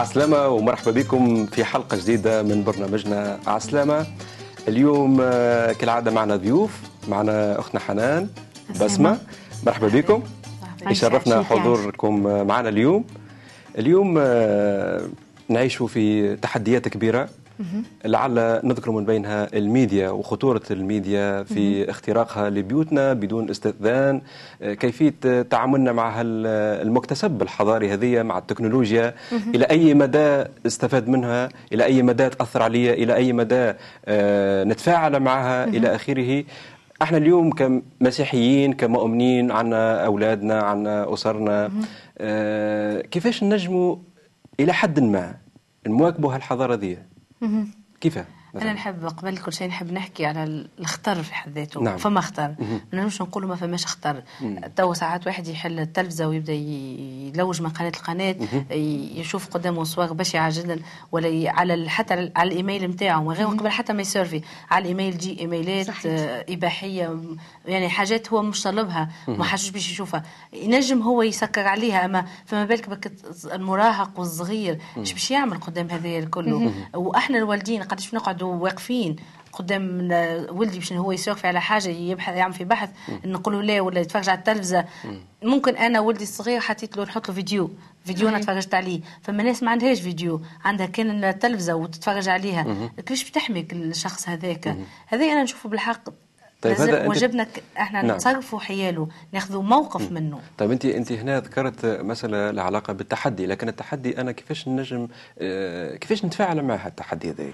عسلامة ومرحبا بكم في حلقة جديدة من برنامجنا عسلامة. اليوم آه، كالعادة معنا ضيوف معنا أختنا حنان بسمة. مرحبا بكم. يشرفنا حضوركم معنا اليوم. اليوم آه، نعيش في تحديات كبيرة. لعل نذكر من بينها الميديا وخطورة الميديا في اختراقها لبيوتنا بدون استئذان. آه، كيفية تعاملنا مع المكتسب الحضاري هذه مع التكنولوجيا؟ إلى أي مدى استفاد منها؟ إلى أي مدى تأثر عليا إلى أي مدى آه، نتفاعل معها؟ إلى آخره. إحنا اليوم كمسيحيين كمؤمنين عنا أولادنا عنا أسرنا آه كيفاش نجموا إلى حد ما نواكبوا هالحضارة ذي كيفاه كيف أنا نحب قبل كل شيء نحب نحكي على الخطر في حد ذاته. نعم. فما خطر ما نجمش نقولوا ما فماش خطر تو ساعات واحد يحل التلفزة ويبدأ يلوج من قناة لقناة ي- يشوف قدامه صور بشعه جدا ولا على حتى على- الإيميل نتاعو من غير قبل حتى ما يسيرفي. على الإيميل تجي إيميلات صحيح. آه، إباحية يعني حاجات هو مش طالبها. ما حاجش باش يشوفها. ينجم هو يسكر عليها. أما فما بالك بالك المراهق والصغير إيش باش يعمل قدام هذا كله وأحنا الوالدين قداش نقعدوا واقفين قدام ولدي باش هو يسوق على حاجة يبحث يعمل في بحث نقول له لا ولا يتفرج على التلفزة. ممكن أنا ولدي الصغير حطيت له نحط له فيديو فيديو أنا تفرجت عليه. فما ناس ما عندهاش فيديو عندها كان التلفزة وتتفرج عليها. كيفاش بتحميك الشخص هذاك؟ هذا أنا نشوفه بالحق. طيب هذا واجبنا إحنا نعم. نتصرفوا حياله ناخذوا موقف منه. طيب أنت أنت هنا ذكرت مسألة لها علاقة بالتحدي لكن التحدي أنا كيفاش نجم آه كيفاش نتفاعل مع التحدي هذا؟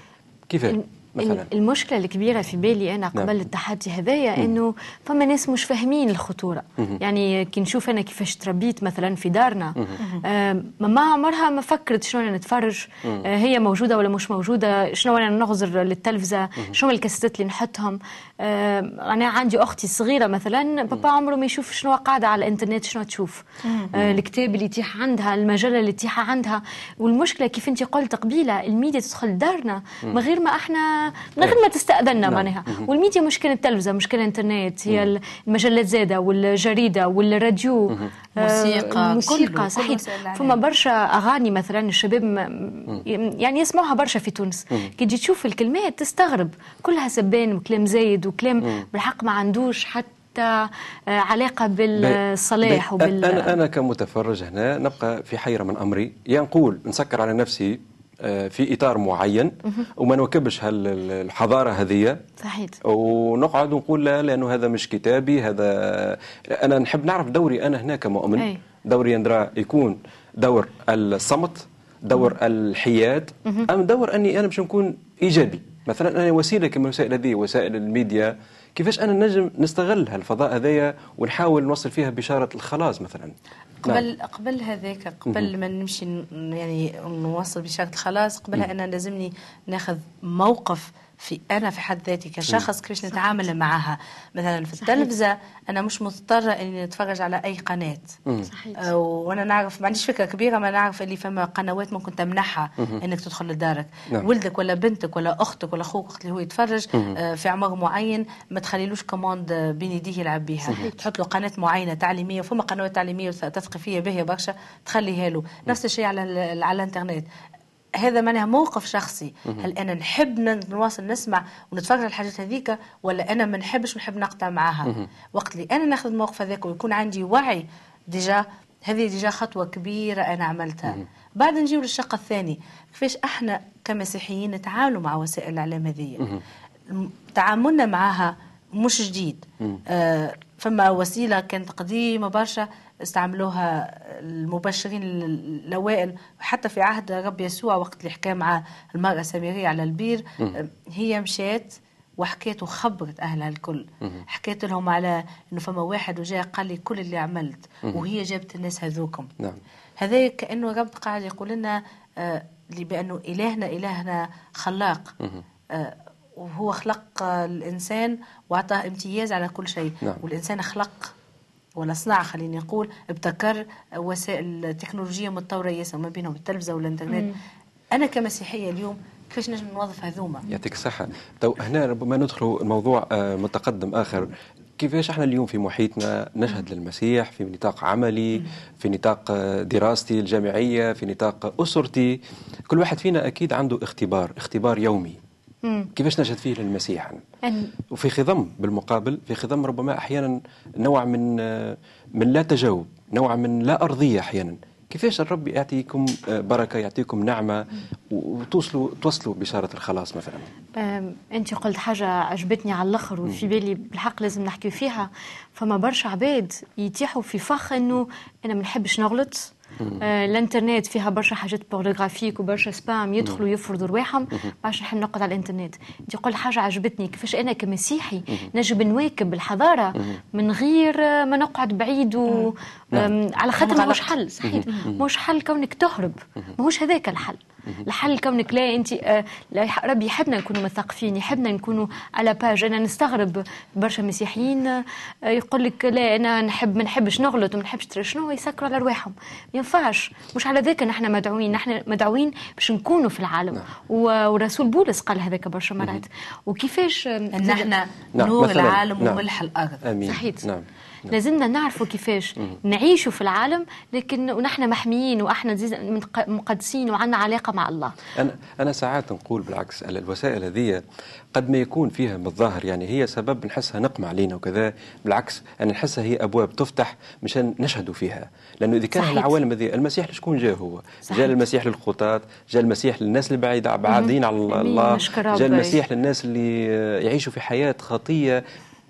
كيف مثلا. المشكلة الكبيرة في بالي أنا قبل نعم. التحدي هذايا إنه فما ناس مش فاهمين الخطورة. يعني كي نشوف أنا كيفاش تربيت مثلا في دارنا. آه ماما عمرها ما فكرت شنو أنا نتفرج. آه هي موجودة ولا مش موجودة؟ شنو أنا نغزر للتلفزة؟ شنو الكاسيتات اللي نحطهم؟ آه أنا عندي أختي صغيرة مثلا بابا عمره ما يشوف شنو قاعدة على الإنترنت شنو تشوف. آه الكتاب اللي يتيح عندها المجلة اللي يتيح عندها. والمشكلة كيف أنت قلت قبيلة الميديا تدخل دارنا من غير ما إحنا من غير ما تستأذنا نعم. معناها. والميديا مش كان التلفزة مش كان الإنترنت هي المجلات زادة والجريدة والراديو. آه، موسيقى، موسيقى صحيح. فما برشا أغاني مثلا الشباب م- يعني يسمعوها برشا في تونس. كي تجي تشوف الكلمات تستغرب. كلها سبان وكلام زايد وكلام بالحق ما عندوش حتى آه، علاقة بالصلاح وبال أنا أنا كمتفرج هنا نبقى في حيرة من أمري. يا نقول نسكر على نفسي في إطار معين وما نواكبش الحضارة هذه صحيح. ونقعد ونقول لا لأنه هذا مش كتابي هذا أنا نحب نعرف دوري أنا هنا كمؤمن. أي. دوري يندرى يكون دور الصمت دور الحياد. أم دور أني أنا باش نكون إيجابي. مثلا أنا وسيلة كما الوسائل هذه وسائل الميديا كيفاش أنا نجم نستغل هالفضاء هذايا ونحاول نوصل فيها بشارة الخلاص مثلا؟ نعم. قبل قبل هذاك قبل ما نمشي يعني نوصل بشكل خلاص قبلها أنا لازمني ناخذ موقف في أنا في حد ذاتي كشخص كيفاش نتعامل معها. مثلا في التلفزة أنا مش مضطرة إني نتفرج على أي قناة. صحيح. آه، وأنا نعرف ما عنديش فكرة كبيرة ما نعرف اللي فما قنوات ممكن تمنحها إنك تدخل لدارك. نعم. ولدك ولا بنتك ولا أختك ولا أخوك وقت اللي هو يتفرج آه، في عمر معين ما تخليلوش commande بين يديه يلعب بها تحط له قناة معينة تعليمية وفما قنوات تعليمية تثقيفيه باهيه برشا تخليها له. نفس الشيء على ال- على الإنترنت. هذا معناها موقف شخصي. هل أنا نحب نواصل نسمع ونتفرج على الحاجات هذيك ولا أنا ما نحبش ونحب نقطع معاها؟ وقت اللي أنا ناخذ الموقف هذاك ويكون عندي وعي déjà هذه déjà خطوة كبيرة أنا عملتها. بعد نجيو للشق الثاني. كيفاش أحنا كمسيحيين نتعاملوا مع وسائل الإعلام هذه تعاملنا معها مش جديد. آه فما وسيلة كانت قديمه برشا استعملوها المبشرين ال- الأوائل. حتى في عهد رب يسوع وقت اللي حكى مع المرأة السامرية على البير هي مشات وحكيت وخبرت أهلها الكل. حكيت لهم على إنه فما واحد وجاء قال لي كل اللي عملت وهي جابت الناس هذوكم. نعم. هذا كأنه رب قاعد يقول لنا آه، بانه إلهنا إلهنا خلاق. آه، وهو خلق آه، الإنسان واعطاه امتياز على كل شيء. نعم. والإنسان خلق ولا صنع خليني نقول ابتكر وسائل تكنولوجية متطورة ياسر ما بينهم التلفزة والإنترنت. أنا كمسيحية اليوم كيفاش نجم نوظف هذوما؟ يعطيك الصحة. تو هنا ربما ندخل الموضوع آه، متقدم آخر. كيفاش إحنا اليوم في محيطنا نشهد للمسيح في نطاق عملي في نطاق دراستي الجامعية في نطاق أسرتي؟ كل واحد فينا أكيد عنده اختبار اختبار يومي. كيفاش نشهد فيه للمسيح؟ وفي خضم بالمقابل في خضم ربما أحيانا نوع من من لا تجاوب نوع من لا أرضية أحيانا. كيفاش الرب يعطيكم بركة يعطيكم نعمة وتوصلوا توصلوا بشاره الخلاص مثلا؟ أنت قلت حاجة عجبتني على الآخر وفي بالي بالحق لازم نحكي فيها. فما برشا عباد يتيحوا في فخ إنه أنا ما نحبش نغلط. آه الانترنت فيها برشا حاجات pornographiques وبرشا spam يدخلوا يفرضوا رواحهم باش نحب نقعد على الانترنت. انت يقول حاجة عجبتني كيفاش أنا كمسيحي نجم نواكب الحضارة من غير ما نقعد بعيد و... نعم. على خاطر ماهوش حل صحيح. ماهوش حل كونك تهرب. ماهوش هذاك الحل. الحل كونك لا أنت آه ربي يحبنا نكونوا مثقفين يحبنا نكونوا على باج أنا نستغرب برشا مسيحيين آه يقول لك لا أنا نحب ما نحبش نغلط وما نحبش شنو يسكروا على رواحهم. ما ينفعش. مش على ذاك نحن مدعوين. نحن مدعوين باش نكونوا في العالم. نعم. ورسول بولس قال هذاك برشا مرات. وكيفاش أن إحنا نور العالم نعم. وملح الأرض آمين. صحيح. نعم. نعم. لازمنا نعرفوا كيفاش نعيشوا في العالم لكن ونحن محميين وإحنا مقدسين وعندنا علاقة مع الله. أنا أنا ساعات نقول بالعكس الوسائل هذه قد ما يكون فيها من الظاهر يعني هي سبب نحسها نقمة علينا وكذا بالعكس أنا نحسها هي أبواب تفتح مشان نشهدوا فيها. لأنه إذا كان صحيح. العوالم هذه المسيح لشكون جاء هو؟ صحيح. جاء المسيح للخطاة جاء المسيح للناس اللي بعيد بعادين على الله جاء المسيح للناس اللي يعيشوا في حياة خطية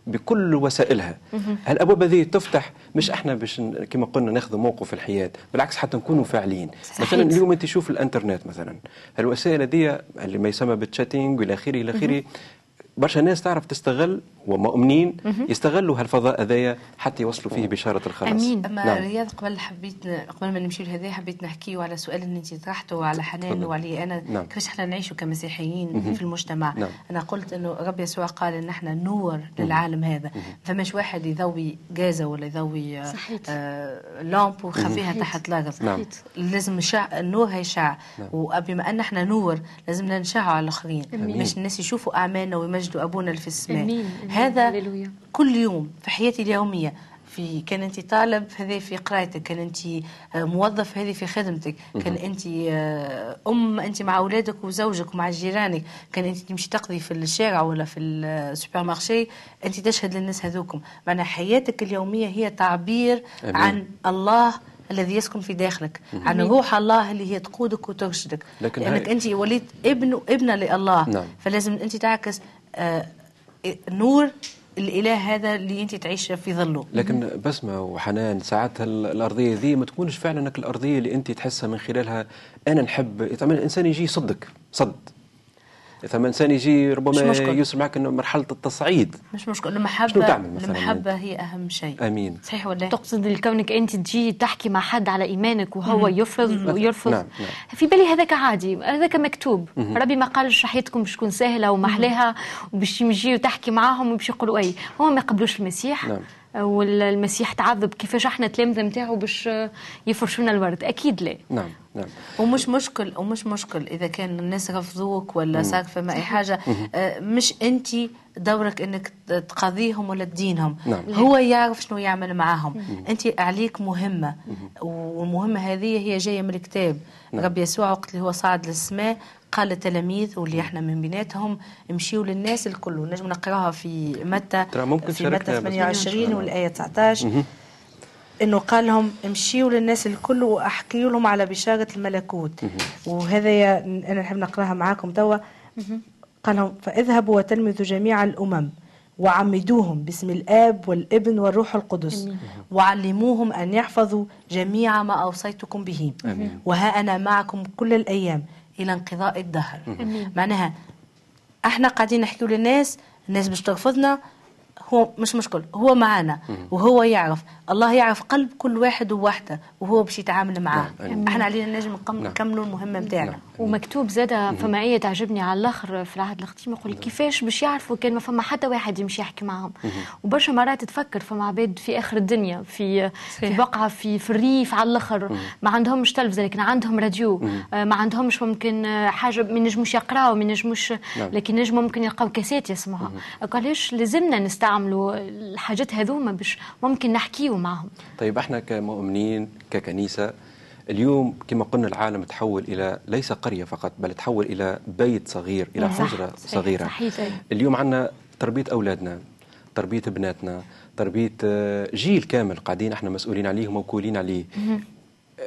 بكل وسائلها. هالابواب هذه تفتح مش إحنا باش كما قلنا ناخذ موقف في الحياة بالعكس حتى نكونوا فاعلين. مثلا اليوم أنت شوف الإنترنت مثلا. الوسائل هذه اللي ما يسمى بالتشاتينج والى آخره إلى آخره. برشا ناس تعرف تستغل ومؤمنين يستغلوا هالفضاء هذايا حتى يوصلوا فيه بشارة الخلاص. أمين. أما نعم. رياض قبل حبيت قبل ما نمشي لهذا حبيت نحكيه على سؤال اللي انت طرحته على حنان وعلي. أنا نعم. كيفاش إحنا نعيشوا كمسيحيين مم. في المجتمع؟ نعم. أنا قلت إنه رب يسوع قال إن إحنا نور للعالم هذا. فماش واحد يضوي غازة ولا يضوي آه lampe ويخفيها تحت الأرض. نعم. لازم شع... النور هيشع. نعم. وبما أن إحنا نور لازمنا نشعه على الآخرين. باش الناس يشوفوا أعمالنا ويمجدوا أبونا اللي في السماء. أمين. هذا هللويا. كل يوم في حياتي اليومية. في كان أنت طالب هذه في قرايتك. كان أنت موظف هذه في خدمتك. كان أنت أم أنت مع أولادك وزوجك ومع جيرانك. كان أنت تمشي تقضي في الشارع ولا في ال supermarché أنت تشهد للناس هذوكم. معناها حياتك اليومية هي تعبير أمين. عن الله الذي يسكن في داخلك. عن روح الله اللي هي تقودك وترشدك. لكن لأنك أنت وليت ابن ابنة لله. نعم. فلازم أنت تعكس آه نور الإله هذا اللي أنت تعيش في ظله. لكن بسمة وحنان ساعات الأرضية ذي ما تكونش فعلا الأرضية اللي أنت تحسها من خلالها أنا نحب. الإنسان يجي يصدق صد. ثم انسان يجي ربما يوصل معك إنه مرحلة التصعيد مش مشكل المحبه شنو تعمل مثلا المحبة هي أهم شيء آمين صحيح ولا تقصد كونك أنت تجي تحكي مع حد على إيمانك وهو مم. يفرض مم. ويرفض نعم. نعم. في بالي هذاك عادي هذاك مكتوب مم. ربي ما قالش حياتكم باش تكون سهلة ومحلاها وباش يجي وتحكي معاهم وباش يقولوا أي هو ما يقبلوش المسيح نعم. والمسيح تعذب كيفاش إحنا تلامذه نتاعو باش يفرشونا الورد؟ أكيد لا. نعم نعم. ومش مشكل ومش مشكل إذا كان الناس رفضوك ولا صار فما اي حاجة. آه مش انت دورك إنك تقاضيهم ولا تدينهم. نعم. هو يعرف شنو يعمل معاهم. انت عليك مهمة. والمهمه هذه هي جاية من الكتاب. نعم. رب يسوع وقت اللي هو صعد للسماء قال للتلاميذ واللي إحنا من بيناتهم امشيوا للناس الكل نجم نقراها في متى؟ في متى 28 والآية 19 إنه قال لهم امشيوا للناس الكل واحكيوا لهم على بشارة الملكوت. وهذا أنا نحب نقراها معاكم توا. قال لهم فاذهبوا وتلمذوا جميع الأمم وعمدوهم باسم الآب والابن والروح القدس. وعلموهم أن يحفظوا جميع ما أوصيتكم به. وها أنا معكم كل الأيام. إلى انقضاء الدهر. معناها إحنا قاعدين نحكي للناس الناس باش ترفضنا هو مش مشكل هو معنا وهو يعرف. الله يعرف قلب كل واحد وواحدة وهو باش يتعامل معاه. نعم. إحنا علينا نجم نكملوا نعم. المهمة نتاعنا نعم. ومكتوب زاد فما آية تعجبني على الآخر في العهد القديم يقول كيفاش باش يعرفوا كان ما فما حتى واحد يمشي يحكي معهم وبرشا مرات تفكر فما عباد في آخر الدنيا في في بقعة في في الريف على الآخر. ما عندهمش تلفزة لكن عندهم راديو. آه، ما عندهمش ممكن آه، حاجة ما ينجموش يقراوا ما ينجموش لكن نجم ممكن يلقاو كاسات يسمعها علاش لازمنا نستعمل تعملوا الحاجات هذوما باش ممكن نحكيو معهم. طيب إحنا كمؤمنين ككنيسة اليوم كما قلنا العالم تحول إلى ليس قرية فقط بل تحول إلى بيت صغير إلى حجرة صغيرة. صحيح. اليوم عندنا تربية أولادنا تربية بناتنا تربية آه، جيل كامل قاعدين إحنا مسؤولين عليه وموكولين عليه.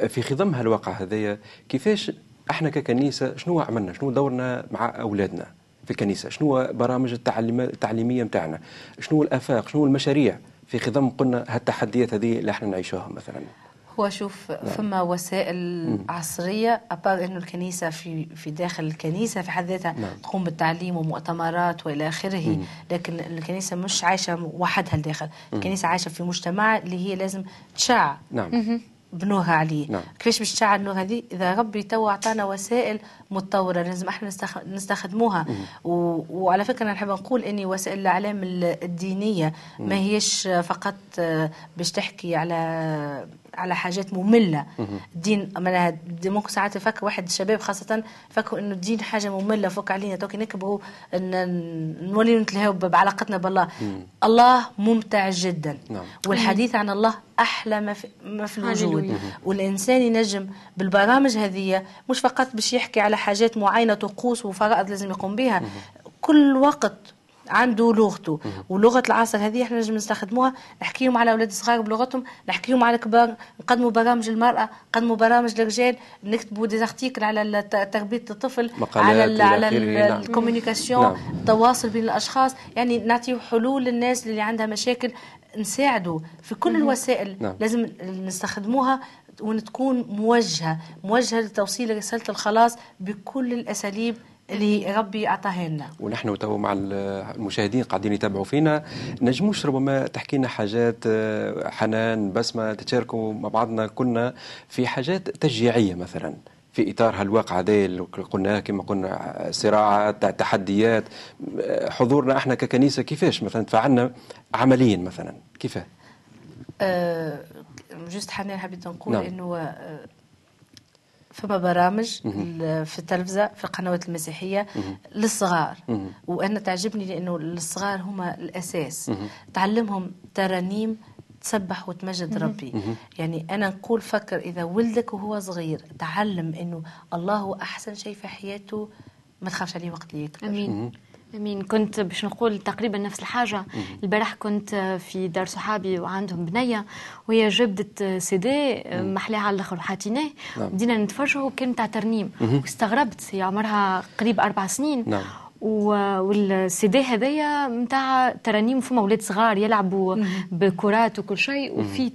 في خضم هالواقع هذايا كيفاش إحنا ككنيسة شنو عملنا؟ شنو دورنا مع أولادنا في الكنيسة؟ شنو برامج التعليم التعليمية نتاعنا شنو الآفاق؟ شنو المشاريع؟ في خضم قلنا هالتحديات هذه اللي إحنا نعيشوها مثلا. هو شوف نعم. فما وسائل مم. عصرية أبار إنه الكنيسة في في داخل الكنيسة في حد ذاتها نعم. تقوم بالتعليم ومؤتمرات وإلى آخره مم. لكن الكنيسة مش عايشة وحدها الداخل الكنيسة عايشة في مجتمع اللي هي لازم تشع نعم بنوها عليه نعم. كيفاش باش تشعل النوها هذه إذا ربي تو اعطانا وسائل متطورة لازم إحنا نستخدموها و... وعلى فكرة أنا نحب نقول إني وسائل الإعلام الدينية ما هيش فقط باش تحكي على على حاجات مملة. الدين معناها ممكن ساعات يفكر واحد الشباب خاصة فكروا إنه الدين حاجة مملة فوق علينا. توكي نكبروا نولي نتلهوا بعلاقتنا بالله. مم. الله ممتع جدا. نعم. والحديث عن الله أحلى ما في, ما في الوجود. والإنسان ينجم بالبرامج هذه مش فقط باش يحكي على حاجات معينة طقوس وفرائض لازم يقوم بها. كل وقت عنده لغته ولغة العصر هذه إحنا نجم نستخدموها نحكيهم على أولاد الصغار بلغتهم نحكيهم على الكبار نقدموا برامج المرأة نقدموا برامج الرجال نكتبوا des articles على تربية الطفل على ال على نعم. ال communication نعم. التواصل بين الأشخاص يعني نعطيو حلول للناس اللي عندها مشاكل نساعدوا في كل الوسائل نعم. لازم نستخدموها وتكون موجهة موجهة لتوصيل رسالة الخلاص بكل الأساليب اللي ربي اعطاها لنا ونحن تو مع المشاهدين قاعدين يتابعوا فينا. نجموش ربما تحكي لنا حاجات آه، حنان بسمة تتشاركوا مع بعضنا. كنا في حاجات تشجيعية مثلا في إطار هالواقع هذا اللي قلناه كما قلنا صراعات تحديات. آه، حضورنا إحنا ككنيسة كيفاش؟ مثلا تفاعلنا عمليا مثلا. كيف أه جست حنان حبيت نقول نعم. إنه أه فما برامج في التلفزة في القنوات المسيحية للصغار. وأنا تعجبني لأنه الصغار هما الأساس. تعلمهم ترانيم تسبح وتمجد ربي. يعني أنا نقول فكر إذا ولدك وهو صغير تعلم أنه الله هو أحسن شيء في حياته ما تخافش عليه وقت اللي يكبر. أمين. أمين كنت باش نقول تقريبا نفس الحاجة. البارح كنت في دار صحابي وعندهم بنية وهي جبدت سي دي محلاها على الآخر وحطيناه نعم. بدينا نتفرجوا وكان تاع ترنيم. واستغربت هي عمرها قريب أربع سنين. نعم. والسي دي هذايا نتاع ترانيم فما أولاد صغار يلعبوا بكرات وكل شيء وفي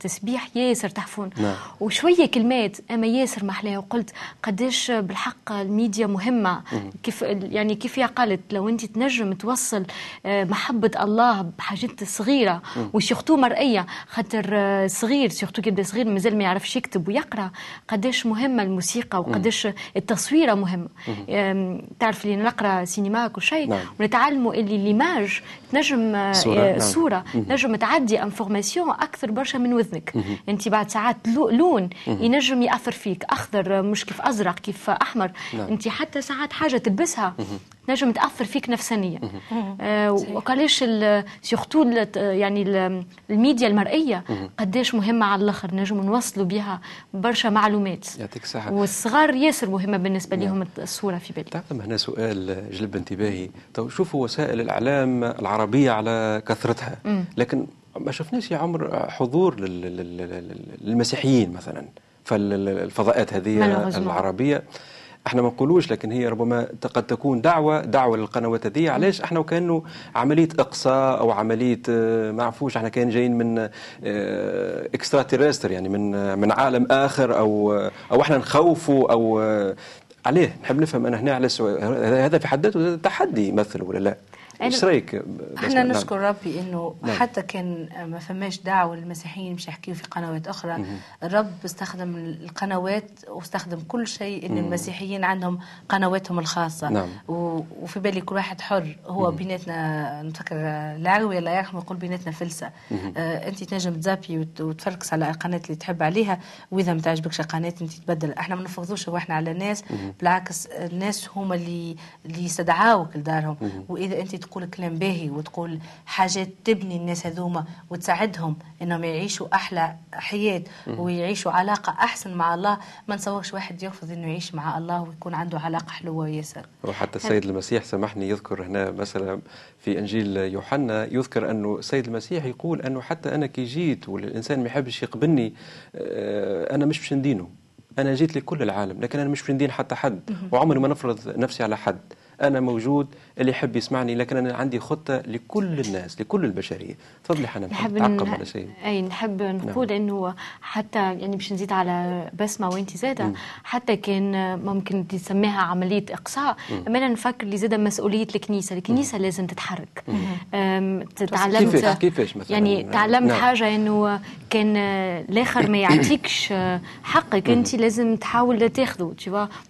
تسبيح ياسر تحفون. نعم. وشوية كلمات أما ياسر محلاها وقلت قداش بالحق الميديا مهمة. كيف يعني كيف قالت لو أنت تنجم توصل آه، محبة الله بحاجات صغيرة وسيختو مرئية خاطر آه، صغير سيختو كيبدا صغير مازال ما يعرفش يكتب ويقرأ. قداش مهمة الموسيقى وقداش التصويره مهمه تعرف اللي نقرأ سينما كل شيء نعم. ونتعلموا اللي ليماج تنجم صورة, آه، نعم. نجم تعدي information أكثر برشا من وذنك. أنت بعد ساعات اللون ينجم يأثر فيك. أخضر مش كيف أزرق كيف أحمر. نعم. أنت حتى ساعات حاجة تلبسها. نجم تاثر فيك نفسانيا. آه وقاليش surtout يعني الميديا المرئية قداش مهمة على الآخر نجم نوصلوا بها برشا معلومات. يعطيك الصحة. والصغار ياسر مهمة بالنسبة نعم. لهم الصورة في بالي. تعلم هنا سؤال جلب انتباهي. تو شوفوا وسائل الإعلام العربية على كثرتها. لكن ما شفناش يا عمر حضور للمسيحيين مثلا. فالفضاءات هذه العربية. إحنا ما نقولوش لكن هي ربما قد تكون دعوة دعوة للقنوات هذه. علاش؟ إحنا وكأنه عملية إقصاء أو عملية آه، ما عرفوش إحنا كان جايين من اكسترا تيرستر يعني من من عالم آخر أو أو إحنا نخوفوا أو عليه. نحب نفهم أنا هنا على هذا في حد ذاته تحدي يمثل ولا لا؟ إيش رأيك؟ إحنا نشكر ربي إنه نعم. حتى كان ما فماش دعوة للمسيحيين مش يحكيوا في قنوات أخرى مم. الرب استخدم القنوات واستخدم كل شيء إن مم. المسيحيين عندهم قنواتهم الخاصة نعم. وفي بالي كل واحد حر هو مم. بيناتنا نفكر العروي الله يرحمه يقول بيناتنا فلسة آه أنت تنجم تزابي وتفركس على القناة اللي تحب عليها وإذا ما تعجبكش قناه أنت تبدل إحنا ما نفرضوش روحنا على الناس بالعكس الناس هما اللي اللي يستدعاوك لدارهم وإذا أنت تقول كلام باهي وتقول حاجات تبني الناس هذوما وتساعدهم إنهم يعيشوا أحلى حياة ويعيشوا علاقة أحسن مع الله. ما نصورش واحد يرفض إنه يعيش مع الله ويكون عنده علاقة حلوة ياسر وحتى السيد المسيح سامحني يذكر هنا مثلا في إنجيل يوحنا يذكر انه السيد المسيح يقول أنه حتى أنا كي جيت والإنسان ما يحبش يقبلني آه، أنا مش باش ندينه. أنا جيت لكل العالم لكن أنا مش باش ندين حتى حد. وعمري ما نفرض نفسي على حد. أنا موجود اللي يحب يسمعني لكن أنا عندي خطة لكل الناس لكل البشرية. تفضلي حنان نحب تعقب على شيء؟ أي نحب نقول نعم. إنه حتى يعني باش نزيد على بسمة وانت زاده حتى كان ممكن تسميها عملية إقصاء أما نفكر اللي زاده مسؤولية الكنيسة الكنيسة مم. لازم تتحرك. تعلمت كيفاش؟ كيفاش مثلا؟ يعني تعلمت نعم. حاجة إنه كان الآخر ما يعطيكش حقك انت لازم تحاول تاخذه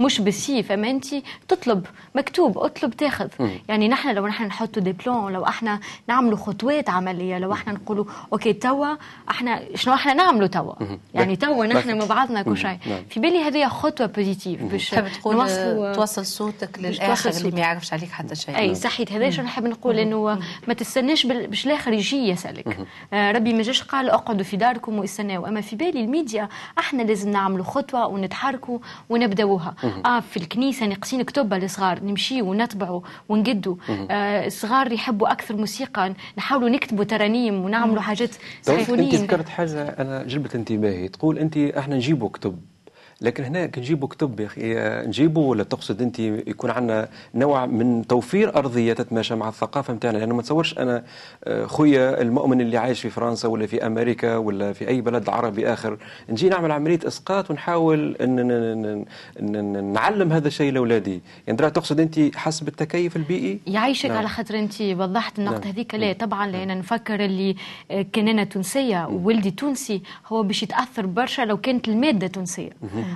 مش بالسيف أما انت تطلب مكتوب أطلب تاخذ. يعني نحن لو نحن نحطوا des plans لو إحنا نعملوا خطوات عملية لو إحنا نقولوا OK توا إحنا شنو إحنا نعملوا توا؟ يعني توا نحن مع بعضنا كل شيء. نعم. في بالي هذه خطوة positive باش تقول توصل صوتك للآخر اللي ما يعرفش عليك حتى شيء. أي صحيت هذا شو نحب نقول إنه ما تستناش باش الآخر يجي يسألك. آه ربي ما جاش قال اقعدوا في داركم واستناوا. أما في بالي الميديا إحنا لازم نعملوا خطوة ونتحركوا ونبدأوها. آه في الكنيسة نقصين كتب للصغار نمشي ونطبعوا ونقدوا آه الصغار يحبوا أكثر موسيقى. نحاولوا نكتبوا ترانيم ونعملوا حاجات سيمفونيه انت ذكرت حاجة أنا جلبت انتباهي. تقول أنت إحنا نجيبوا كتب. لكن هنا نجيبوا كتب يا أخي. نجيبوا ولا تقصد أنت يكون عندنا نوع من توفير أرضية تتماشى مع الثقافة نتاعنا لأنه ما تصورش أنا آه، خويا المؤمن اللي عايش في فرنسا ولا في أمريكا ولا في أي بلد عربي آخر نجي نعمل عملية إسقاط ونحاول ان نعلم هذا الشيء لأولادي. يعني تقصد أنت حسب التكيف البيئي؟ يعيشك نعم. على خاطر أنت وضحت النقطة نعم. هذيك لا طبعا لأن نفكر اللي آه، كان أنا تونسيه وولدي تونسي هو باش يتأثر برشا لو كانت المادة تونسية.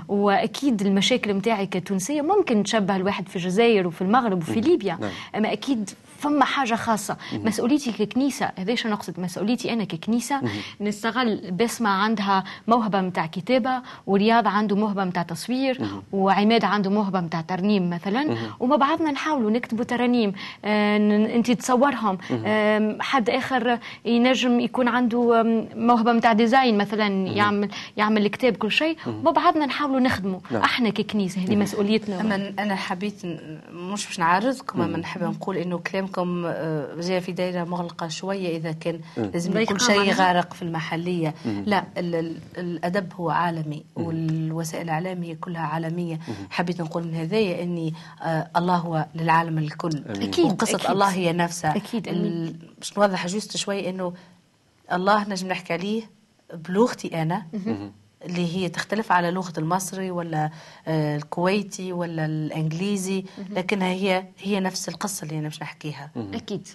وأكيد المشاكل نتاعي كتونسيه ممكن تشبه الواحد في الجزائر وفي المغرب وفي ليبيا. نعم. أما أكيد فما حاجة خاصة. مسؤوليتي ككنيسة هذا شو نقصد؟ مسؤوليتي أنا ككنيسة نستغل بسمه عندها موهبة نتاع كتابة ورياض عنده موهبة نتاع تصوير وعماد عنده موهبة نتاع ترنيم مثلا. وما بعضنا نحاولوا نكتبوا ترانيم آه أنت تصورهم. آه حد آخر ينجم يكون عنده موهبة نتاع ديزاين مثلا يعمل يعمل كتاب كل شيء. وما بعضنا نحاولوا نخدموا نعم. إحنا ككنيسة هذه مسؤوليتنا. أما أنا حبيت مش باش نعارضكم أما نحب نقول إنه كلام كلامكم آه، جاء في دائره مغلقة شوية إذا كان لازم يكون شيء غارق في المحلية. لا الأدب هو عالمي والوسائل الاعلام هي كلها عالمية. حبيت نقول من هذايا إني آه، الله هو للعالم الكل. أكيد وقصة أكيد. الله هي نفسها. أكيد باش نوضح جوست شوي إنه الله نجم نحكي عليه بلغتي أنا. اللي هي تختلف على لغة المصري ولا آه، الكويتي ولا الإنجليزي لكنها هي هي نفس القصة اللي أنا مش نحكيها. أكيد.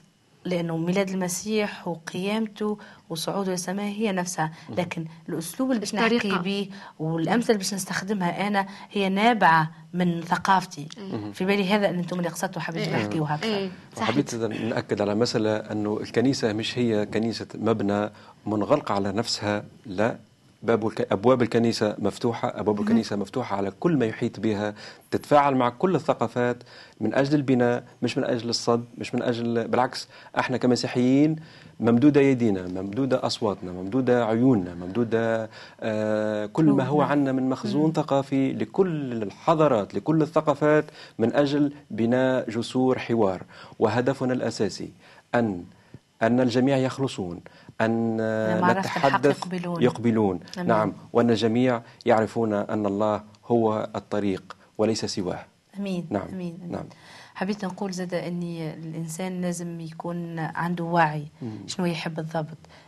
لأنه ميلاد المسيح وقيامته وصعوده للسماء هي نفسها. لكن الأسلوب اللي باش نحكي به والأمثلة اللي باش نستخدمها أنا هي نابعة من ثقافتي. في بالي هذا أن أنتم اللي قصدتوا حبيت نحكي وهكذا حبيت نأكد على مسألة أنه الكنيسة مش هي كنيسة مبنى منغلقة على نفسها لا. باب أبواب الكنيسة مفتوحة أبواب الكنيسة مفتوحة على كل ما يحيط بها تتفاعل مع كل الثقافات من أجل البناء مش من أجل الصد مش من أجل بالعكس إحنا كمسيحيين ممدودة يدينا ممدودة أصواتنا ممدودة عيوننا ممدودة آه كل ما هو عندنا من مخزون ثقافي لكل الحضارات لكل الثقافات من أجل بناء جسور حوار. وهدفنا الأساسي أن أن الجميع يخلصون أن نتحدث يقبلون, يقبلون. نعم. وأن الجميع يعرفون أن الله هو الطريق وليس سواه. أمين. نعم. أمين, أمين. نعم. حبيت نقول زاد أني الإنسان لازم يكون عنده وعي شنو يحب بالضبط آه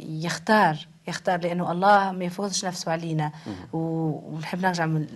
يختار يختار لأنه الله ما يفرضش نفسه علينا. ونحب نرجع من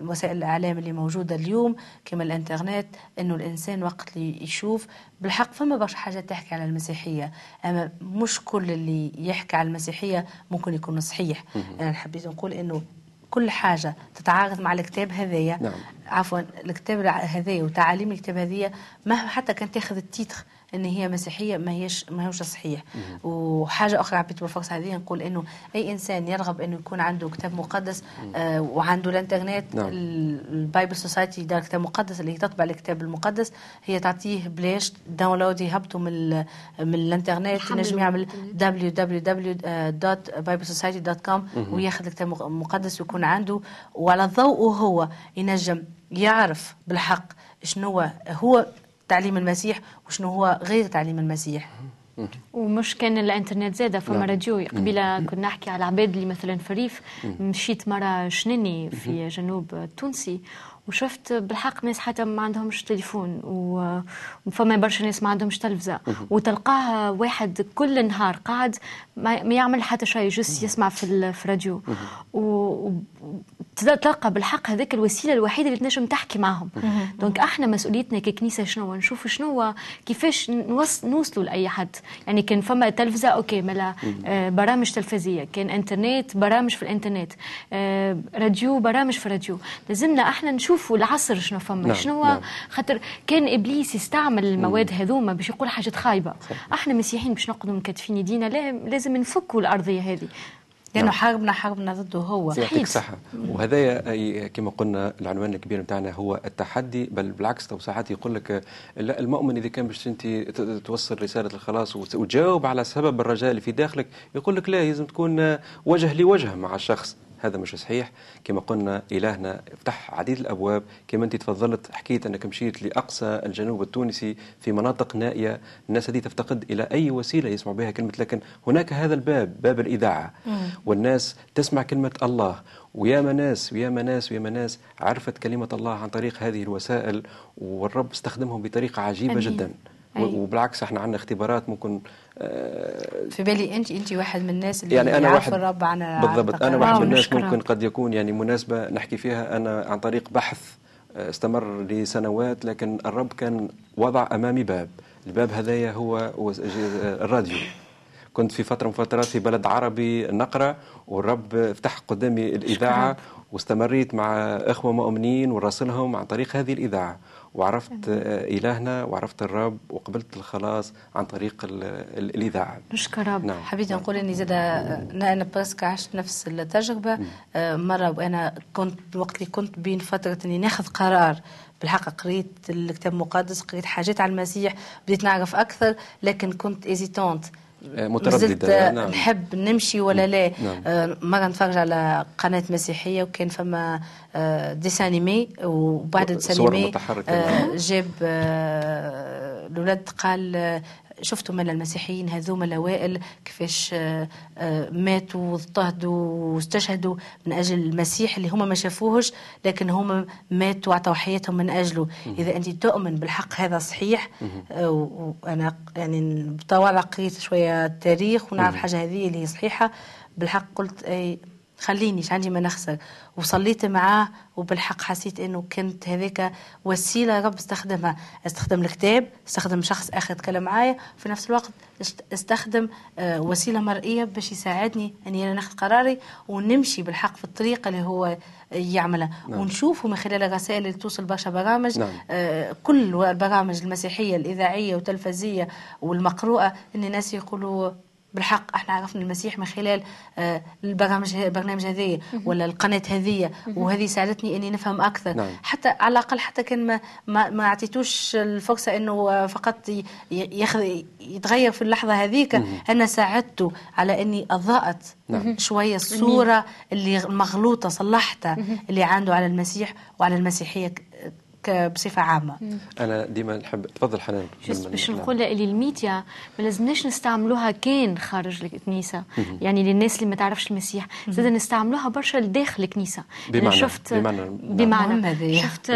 وسائل الإعلام اللي موجودة اليوم كما الإنترنت إنه الإنسان وقت اللي يشوف بالحق فما برشا حاجات تحكي على المسيحية. أما مش كل اللي يحكي على المسيحية ممكن يكون صحيح. أنا حبيت نقول إنه كل حاجة تتعارض مع الكتاب هذايا. نعم. عفوا الكتاب هذايا وتعاليم الكتاب هذايا مهما حتى كان تاخذ التيتر إن هي مسيحية ما هيش ما هوش صحيح. وحاجة أخرى حبيت بالفرصه هذه نقول إنه أي إنسان يرغب إنه يكون عنده كتاب مقدس آه وعنده الانترنت نعم. ال Bible Society دار كتاب مقدس اللي هي تطبع الكتاب المقدس هي تعطيه بلاش download يهبطوا من ال- من الإنترنت ينجم يعمل www.biblesociety.com وياخذ الكتاب مقدس ويكون عنده. وعلى ضوءه هو ينجم يعرف بالحق شنو هو هو تعليم المسيح وشنو هو غير تعليم المسيح. ومش كان الإنترنت زاده فما نعم. راديو قبيلة كنا نحكي على عباد اللي مثلا في الريف مشيت مرة شنني في جنوب التونسي وشفت بالحق ناس حتى ما عندهمش تليفون و- وفما برشا ناس ما عندهمش تلفزة. وتلقاه واحد كل نهار قاعد ما ما يعمل حتى شيء جست يسمع في ال- في الراديو. تلقى بالحق هذاك الوسيلة الوحيدة اللي تنجم تحكي معهم. donc إحنا مسؤوليتنا ككنيسة شنو؟ نشوف شنو هو كيفاش نوص نوصلوا لأي حد. يعني كان فما تلفزة OK ملا آه، برامج تلفزية. كان إنترنت برامج في الإنترنت. آه، راديو برامج في الراديو. لازمنا إحنا نشوفوا العصر شنو فما. نعم، شنو نعم. هو خاطر كان إبليس يستعمل المواد هذوما باش يقول حاجات خايبة. إحنا مسيحيين باش نقعدوا مكتفين يدينا لا لازم نفكوا الأرضية هذه. لأنه نعم. حاربنا حاربنا ضده هو. يعطيك وهذايا أي كما قلنا العنوان الكبير نتاعنا هو التحدي بل بالعكس تو ساعات يقول لك لا المؤمن إذا كان باش أنت ت- توصل رسالة الخلاص وت- وتجاوب على سبب الرجاء اللي في داخلك يقول لك لا لازم تكون وجه لوجه مع الشخص. هذا مش صحيح. كما قلنا إلهنا فتح عديد الأبواب. كما أنت تفضلت حكيت أنك مشيت لأقصى الجنوب التونسي في مناطق نائية. الناس هذه تفتقد إلى أي وسيلة يسمع بها كلمة لكن هناك هذا الباب باب الإذاعة. والناس تسمع كلمة الله. ويا ناس ويا ناس ويا ناس عرفت كلمة الله عن طريق هذه الوسائل. والرب استخدمهم بطريقة عجيبة أمين. جدا. أي. وبالعكس إحنا عندنا اختبارات ممكن آه، في بالي انت انت واحد من الناس اللي يعني أنا واحد الرب عن بالضبط. أنا واحد من الناس. ممكن قد يكون يعني مناسبة نحكي فيها. أنا عن طريق بحث آه، استمر لسنوات لكن الرب كان وضع أمامي باب. الباب هذايا هو ج- الراديو. كنت في فترة من فترات في بلد عربي نقرأ والرب فتح قدامي الإذاعة واستمريت مع إخوة مؤمنين وراسلهم عن طريق هذه الإذاعة. وعرفت إلهنا وعرفت الرب وقبلت الخلاص عن طريق ال- ال- الإذاعة. نشكر رب نعم. حبيت نقول إني زاد أنا أنا برسك عشت نفس التجربة. آه، مرة وأنا كنت وقت اللي كنت بين فترة إني ناخذ قرار. بالحق قريت الكتاب المقدس قريت حاجات على المسيح بديت نعرف أكثر لكن كنت hésitante مازلت مترددة آه، نعم نحب نمشي ولا لا نعم. آه، مرة نتفرج على قناة مسيحية وكان فما آه، dessin animé صور متحركة. آه، جاب آه، الولاد قال آه، شفتوا من المسيحيين هذوما الأوائل كيفاش آه، آه، ماتوا واضطهدوا واستشهدوا من أجل المسيح اللي هما ما شافوهش لكن هما ماتوا وعطوا حياتهم من أجله. إذا أنت تؤمن بالحق هذا صحيح آه، و- وأنا يعني بطوال قريت شوية تاريخ ونعرف حاجة هذه اللي هي صحيحة. بالحق قلت أي خليني عندي ما نخسر وصليت معاه وبالحق حسيت إنه كانت هذيك وسيلة رب استخدمها. استخدم الكتاب استخدم شخص آخر يتكلم معايا. في نفس الوقت است- استخدم آه، وسيلة مرئية باش يساعدني إني أنا ناخذ قراري ونمشي بالحق في الطريقة اللي هو يعملها نعم. ونشوفه من خلال الرسائل اللي توصل برشا برامج. نعم. آه، كل البرامج المسيحية الإذاعية والتلفزية والمقروءة إن الناس يقولوا بالحق إحنا عرفنا المسيح من خلال آه، البرامج البرنامج هذه ولا القناة هذه وهذه ساعدتني إني نفهم أكثر. نعم. حتى على الأقل حتى كان ما ما, ما أعطيتوش الفرصة إنه فقط ي- ياخذ يتغير في اللحظة هذيك. أنا ساعدته على إني أضاءت نعم. شوية الصورة اللي مغلوطة صلحتها اللي عنده على المسيح وعلى المسيحية. بصفة عامة. أنا ديما نحب تفضل حنان باش نعم. نقول اللي الميديا ما لازمناش نستعملوها كان خارج الكنيسة. يعني للناس اللي ما تعرفش المسيح. زاد نستعملوها برشا لداخل الكنيسة. بمعنى- أنا شفت بمعنى- نعم. بمعنى هذه. شفت.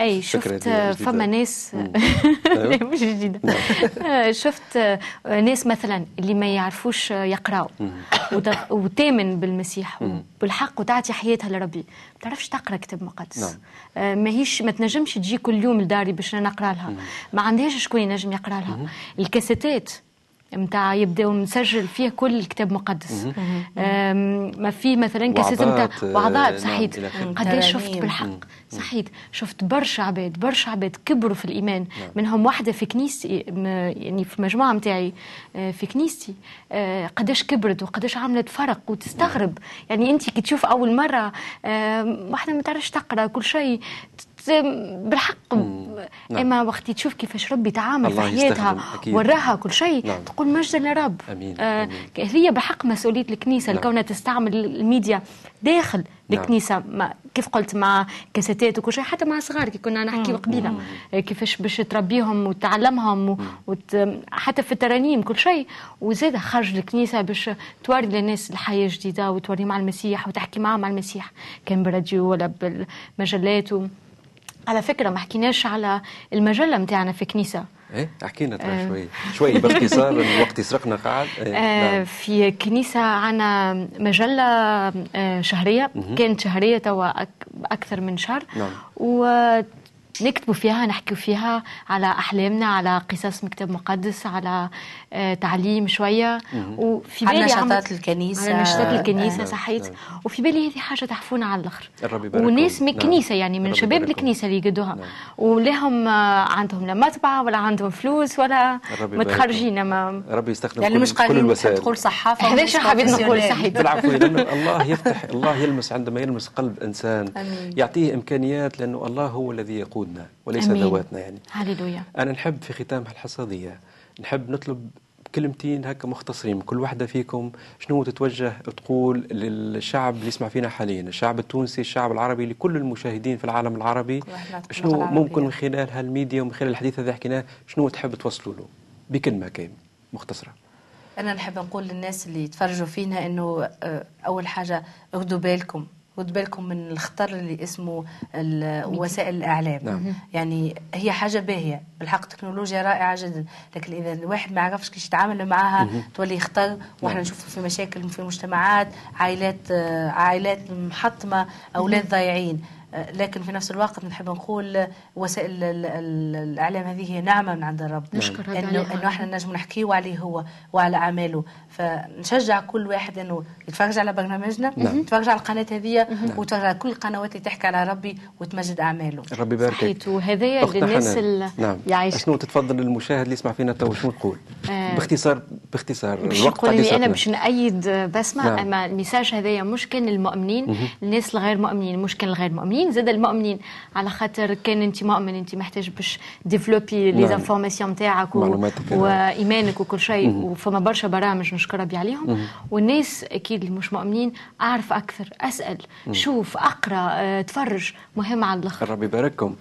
أي شفت. فما ناس أيوة. لا، مش جديدة. آه، شفت ناس مثلا اللي ما يعرفوش يقراوا وت- وتامن بالمسيح. وبالحق وتعطي حياتها لربي. ما تعرفش تقرأ كتاب مقدس. نعم. آه، ماهيش ما تنجمش تجي كل يوم لداري باش أنا نقرأ لها. ما عندهاش شكون ينجم يقرأ لها. الكاسيتات متاع يبداو مسجل فيه كل الكتاب المقدس ما في مثلا كاسات نتاع وعظات صحيت. قداش شفت بالحق؟ صحيت. شفت برشا عباد برشا عباد كبروا في الإيمان. نعم. منهم واحدة في كنيستي يعني في المجموعه نتاعي آه، في كنيستي آه، قداش كبرت وقداش عملت فرق وتستغرب. نعم. يعني أنت كي تشوف أول مرة واحدة ما تعرفش تقرأ كل شيء بالحق نعم. إما وقت تشوف كيفاش ربي تعامل في حياتها وراها كل شيء نعم. تقول مجدا لرب أمين. آه أمين. هي بحق مسؤولية الكنيسة نعم. كونها تستعمل الميديا داخل نعم. الكنيسة ما كيف قلت مع كاسيتات وكل شيء حتى مع صغار كي كنا نحكي قبيلة كيفاش باش تربيهم وتعلمهم وت... حتى في الترانيم كل شيء وزاد خرج الكنيسة باش توري للناس الحياة جديده وتوريهم على المسيح وتحكي معهم على المسيح كان بالراديو ولا بالمجلات و... على فكرة ما حكيناش على المجلة نتاعنا في كنيسة إيه احكينا ترى آه. شوي شوي باختصار الوقت يسرقنا قاعد إيه؟ آه نعم. في كنيسة عنا مجلة آه شهرية كانت شهرية توا أكثر من شهر نعم. نكتبوا فيها نحكي فيها على أحلامنا على قصص مكتب مقدس على آه تعليم شوية. وفي بالي نشاطات الكنيسة. على نشاطات الكنيسة آه. صحيت. نعم. وفي بالي هذه حاجة تحفون على الآخر. وناس من الكنيسة نعم. يعني من شباب الكنيسة اللي يقدوها. نعم. ولهم آه عندهم لا مطبعة ولا عندهم فلوس ولا متخرجين. ما ربي يستخدم يعني مش الوسائل. تقول صحافة هذا شو حبيت نقول صحيت؟ بالعفو الله يفتح الله يلمس عندما يلمس قلب إنسان. يعطيه إمكانيات لأنه الله هو الذي يقود. ذواتنا وليس أمين. ذواتنا يعني. هللويا أنا نحب في ختام الحصادية نحب نطلب كلمتين هكا مختصرين كل واحدة فيكم شنو تتوجه تقول للشعب اللي يسمع فينا حاليا الشعب التونسي الشعب العربي لكل المشاهدين في العالم العربي. شنو ممكن من خلال هالميديا ومن خلال الحديث هذا حكيناه شنو تحب توصلوا له؟ بكلمة كامل مختصرة. أنا نحب نقول للناس اللي يتفرجوا فينا إنه آه، أول حاجة اخذوا بالكم. خدوا بالكم من الخطر اللي اسمه وسائل الإعلام. نعم. يعني هي حاجة باهية. بالحق تكنولوجيا رائعة جدا. لكن إذا الواحد ما يعرفش كيف يتعامل معها تولي خطر وإحنا نعم. نشوف في مشاكل في المجتمعات عائلات عائلات محطمة أولاد ضايعين. لكن في نفس الوقت نحب نقول وسائل الإعلام هذه هي نعمة من عند الرب. نشكر انه إنه إحنا نجم نحكيو عليه هو وعلى أعماله. فنشجع كل واحد إنه يتفرج على برنامجنا نعم. يتفرج على القناة هذه نعم. ويتفرج على كل القنوات اللي تحكي على ربي وتمجد أعماله. ربي يبارك فيك. وهذايا للناس اللي نعم. يعيش. شنو تتفضل المشاهد اللي يسمع فينا تو شنو تقول؟ آه. باختصار باختصار الوقت لي أنا باش نأيد بسمع نعم. أما ال message هذايا مش كان للمؤمنين الناس الغير مؤمنين مش كان الغير مؤمنين. زاد المؤمنين. على خاطر كان انت مؤمن انت محتاج باش développer les informations نتاعك وإيمانك وكل شيء. وفما برشا برامج نشكر ربي عليهم والناس أكيد اللي مش مؤمنين أعرف أكثر أسأل شوف أقرأ آه تفرج مهم على الأخر. ربي يبارككم.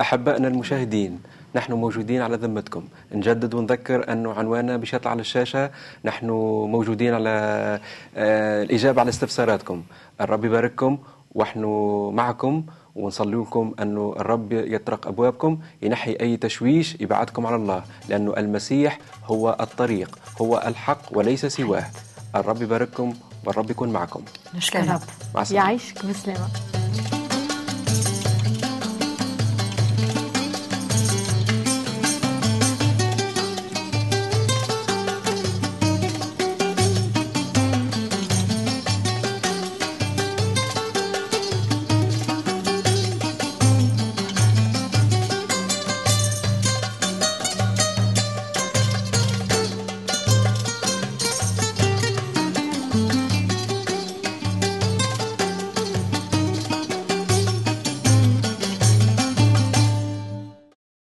أحبائنا المشاهدين نحن موجودين على ذمتكم. نجدد ونذكر أنه عنواننا بيطلع على الشاشة. نحن موجودين على آه الإجابة على استفساراتكم. الرب يبارككم. ونحن معكم ونصلي لكم أنه الرب يطرق أبوابكم ينحي أي تشويش يبعدكم على الله لأنه المسيح هو الطريق هو الحق وليس سواه. الرب يبارككم والرب يكون معكم. نشكر الرب مع يعيشك بسلامة.